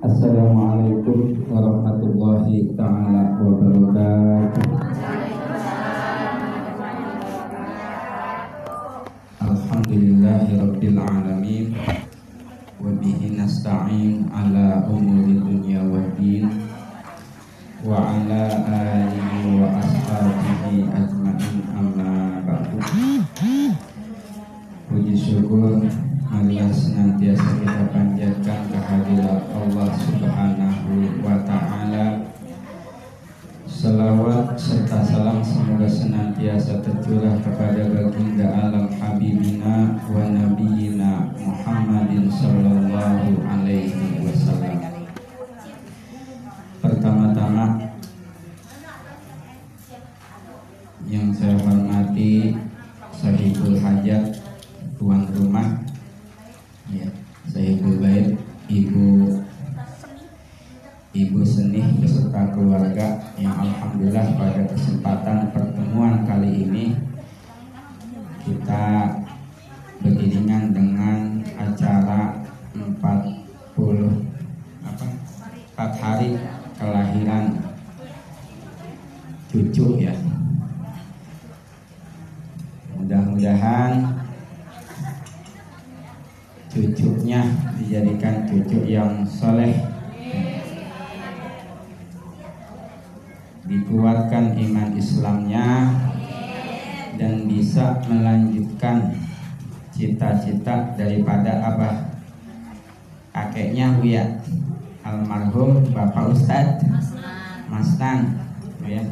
Assalamualaikum warahmatullahi taala wabarakatuh. Alhamdulillahirabbil alamin. Wa bihi nasta'in ala umuri dunya waddin wa ala alihi wa ashabihi ajmain serta salam semoga senantiasa tercurah kepada baginda alam Habibina wa Nabiyina Muhammadin Sallallahu Alaihi Wasallam. Pertama-tama yang saya hormati Sahibul Hajat tuan rumah 4 hari kelahiran cucu ya. Mudah-mudahan cucunya dijadikan cucu yang soleh. Dikuatkan iman Islamnya dan bisa melanjutkan cita-cita daripada abah. Kakeknya Buya almarhum Bapak Ustadz Masnan ya.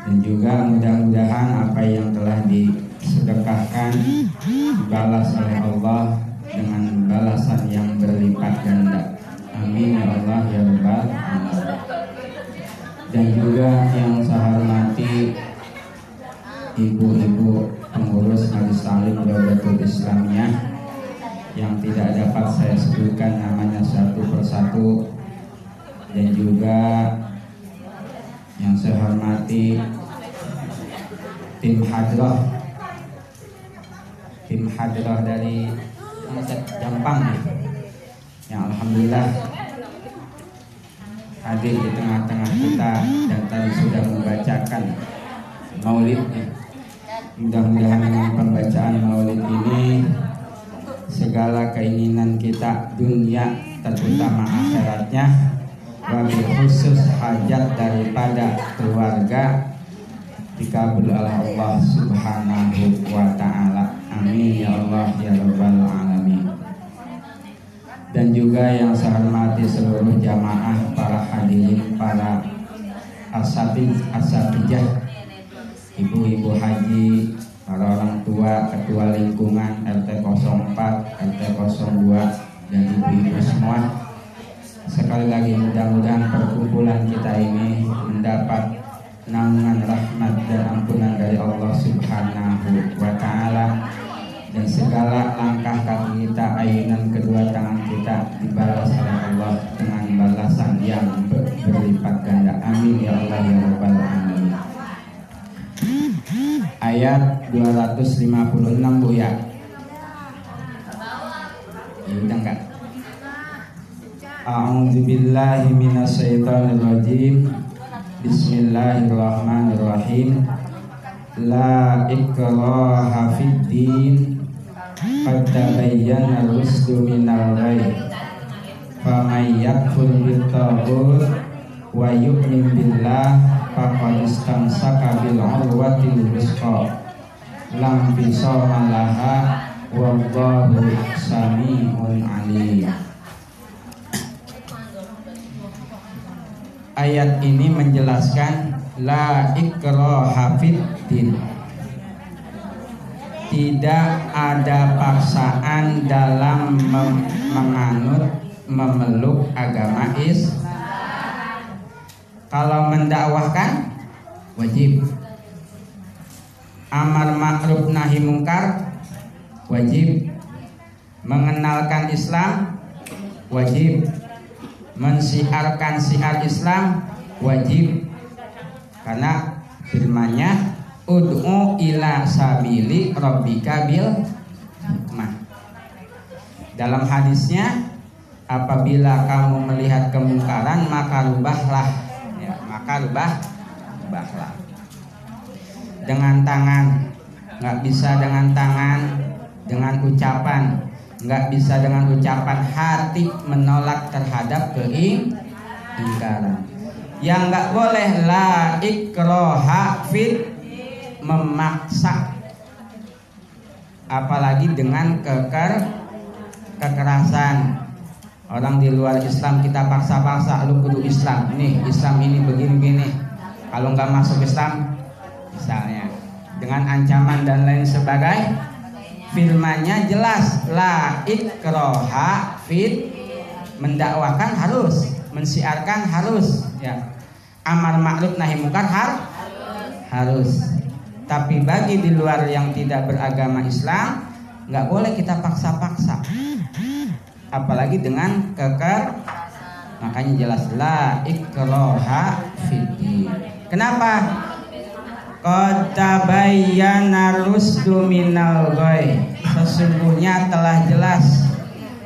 Dan juga mudah-mudahan apa yang telah disedekahkan dibalas oleh Allah dengan balasan yang berlipat ganda. Amin ya Allah ya Rabbal. Dan juga yang saya hormati ibu-ibu dapat saya sebutkan namanya satu persatu. Dan juga yang saya hormati tim hadrah tim hadrah dari Jampang yang alhamdulillah hadir di tengah-tengah kita dan tadi sudah membacakan maulidnya. Mudah-mudahan dengan pembacaan maulid ini segala keinginan kita dunia terutama akhiratnya wabil khusus hajat daripada keluarga dikabul oleh Allah Subhanahu wa taala. Amin ya Allah ya rabbal alamin dan juga yang saya hormati seluruh jamaah para hadirin para asatid asatijah ibu-ibu haji para orang tua ketua lingkungan RT 04 RT 02 dan ibu-ibu semua sekali lagi mudah-mudahan perkumpulan kita ini mendapat naungan rahmat dan ampunan dari Allah Subhanahu wa taala dan segala langkah kaki kita, ayunan kedua tangan kita dibalas oleh Allah dengan balasan yang ber berlipat ganda. Amin ya Allah ya Rabbal. Ayat 256 Bu ya. Ya udah enggak? A'udzu billahi minasyaitonir rajim. Bismillahirrahmanirrahim. La ikraha fid din qad tabayyana rusdu minal ghayy faman yakfur bitaghut wa yu'min billah faqad istamsaka bil urwatil wusqa lam bisama laha wallahu samiun alim Ayat ini menjelaskan la ikraha din tidak ada paksaan dalam menganut memeluk agama Islam. Kalau mendakwahkan wajib. Amar ma'ruf nahi mungkar wajib. Mengenalkan Islam wajib. Mensiarkan siar Islam wajib. Karena firmannya ud'u ila sabili rabbika bil hikmah. Dalam hadisnya apabila kamu melihat kemungkaran maka rubahlah rubah rubahlah dengan tangan. Nggak bisa dengan tangan. Dengan ucapan. Nggak bisa dengan ucapan. Hati menolak terhadap keingkaran. Yang nggak boleh la ikroha fit memaksa. Apalagi dengan keker kekerasan orang di luar Islam kita paksa-paksa lu kudu Islam. Nih Islam ini begini-begini kalau nggak masuk Islam misalnya dengan ancaman dan lain sebagainya firmannya jelas la ikroha fit mendakwakan harus mensiarkan harus ya. Amar ma'ruf nahi mungkar har harus. Tapi bagi di luar yang tidak beragama Islam nggak boleh kita paksa-paksa apalagi dengan keker makanya jelas la ikroha fiti kenapa Kota tabayyana rusdu minal Sesungguhnya telah jelas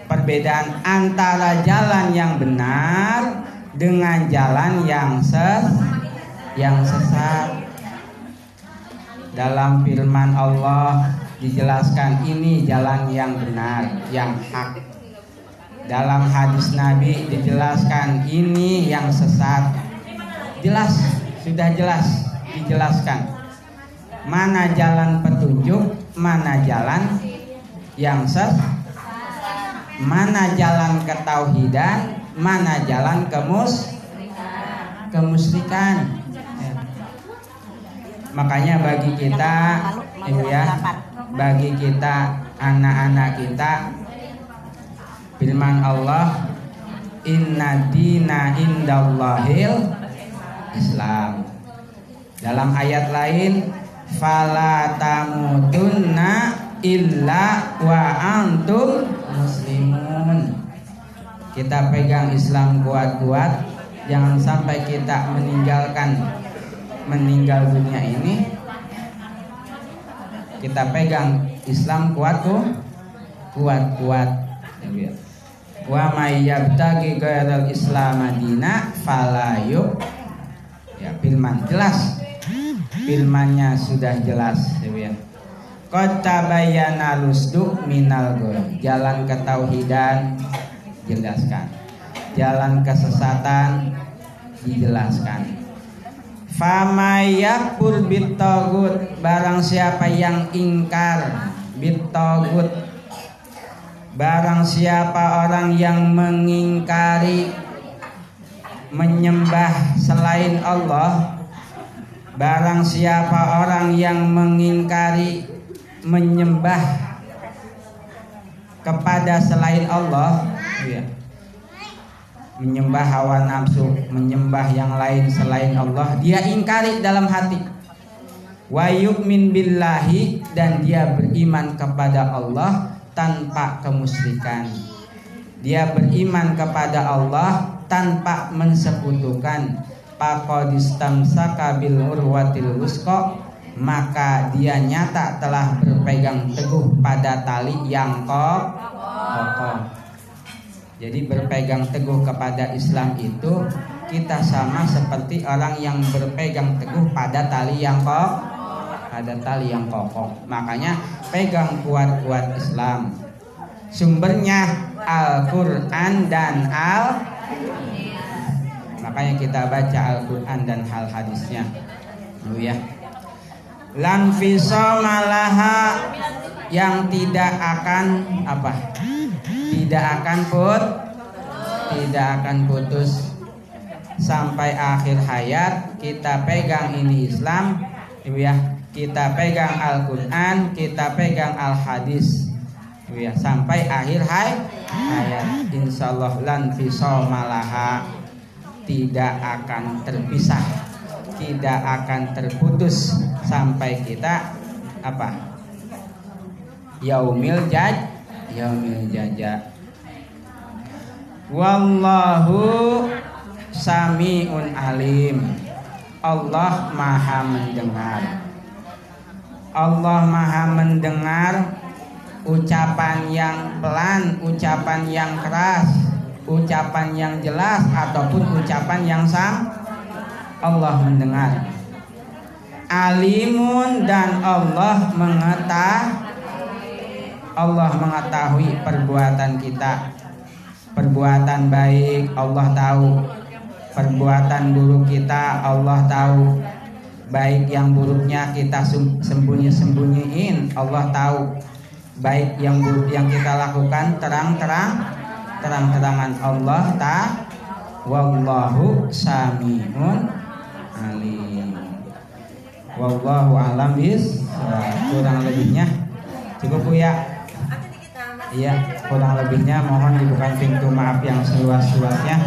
perbedaan antara jalan yang benar dengan jalan yang ses yang sesat. Dalam firman Allah dijelaskan ini jalan yang benar, yang hak. Dalam hadis Nabi dijelaskan ini yang sesat. Jelas, sudah jelas dijelaskan mana jalan petunjuk, mana jalan yang ses, mana jalan ketauhidan, mana jalan kemus kemusrikan. Ya. Makanya bagi kita, ibu ya, bagi kita anak-anak kita, firman Allah, Inna dina indallahil Islam. Dalam ayat lain, fala illa wa antum muslimun. Kita pegang Islam kuat-kuat, jangan sampai kita meninggalkan meninggal dunia ini. Kita pegang Islam kuat kuat-kuat. Wa may yabtaghi ghairal Islam madina fala ya firman jelas. Firmannya sudah jelas ya. Kota bayana lusdu minal goy Jalan ketauhidan jelaskan Jalan kesesatan dijelaskan. Famayakul bitogut Barang siapa yang ingkar Bitogut Barang siapa orang yang mengingkari Menyembah selain Allah Barang siapa orang yang mengingkari menyembah kepada selain Allah, ya, menyembah hawa nafsu, menyembah yang lain selain Allah, dia ingkari dalam hati. Wa yu'min billahi dan dia beriman kepada Allah tanpa kemusyrikan. Dia beriman kepada Allah tanpa mensekutukan faqadistamsaka bil urwatil maka dia nyata telah berpegang teguh pada tali yang kokoh. Jadi berpegang teguh kepada Islam itu kita sama seperti orang yang berpegang teguh pada tali yang kokoh, pada tali yang kokoh. Makanya pegang kuat-kuat Islam. Sumbernya Al-Qur'an dan Al Makanya kita baca Al-Quran dan hal hadisnya. Dulu ya. Lan malaha yang tidak akan apa? Tidak akan put, tidak akan putus sampai akhir hayat kita pegang ini Islam, Ibu ya. Kita pegang Al-Quran, kita pegang Al-Hadis, ya. Sampai akhir hayat, Insya Allah lan malaha tidak akan terpisah, tidak akan terputus sampai kita apa? Yaumil jaj, yaumil jaja. Wallahu samiun alim. Allah Maha mendengar. Allah maha mendengar ucapan yang pelan, ucapan yang keras, ucapan yang jelas ataupun ucapan yang sam Allah mendengar. Alimun dan Allah mengetahui Allah mengetahui perbuatan kita. Perbuatan baik Allah tahu. Perbuatan buruk kita Allah tahu. Baik yang buruknya kita sembunyi-sembunyiin Allah tahu. Baik yang buruk yang kita lakukan terang-terang terang-terangan Allah tak wallahu samiun alim. Wallahu alam bis kurang lebihnya cukup ya. Iya, kurang lebihnya mohon dibuka pintu maaf yang seluas-luasnya.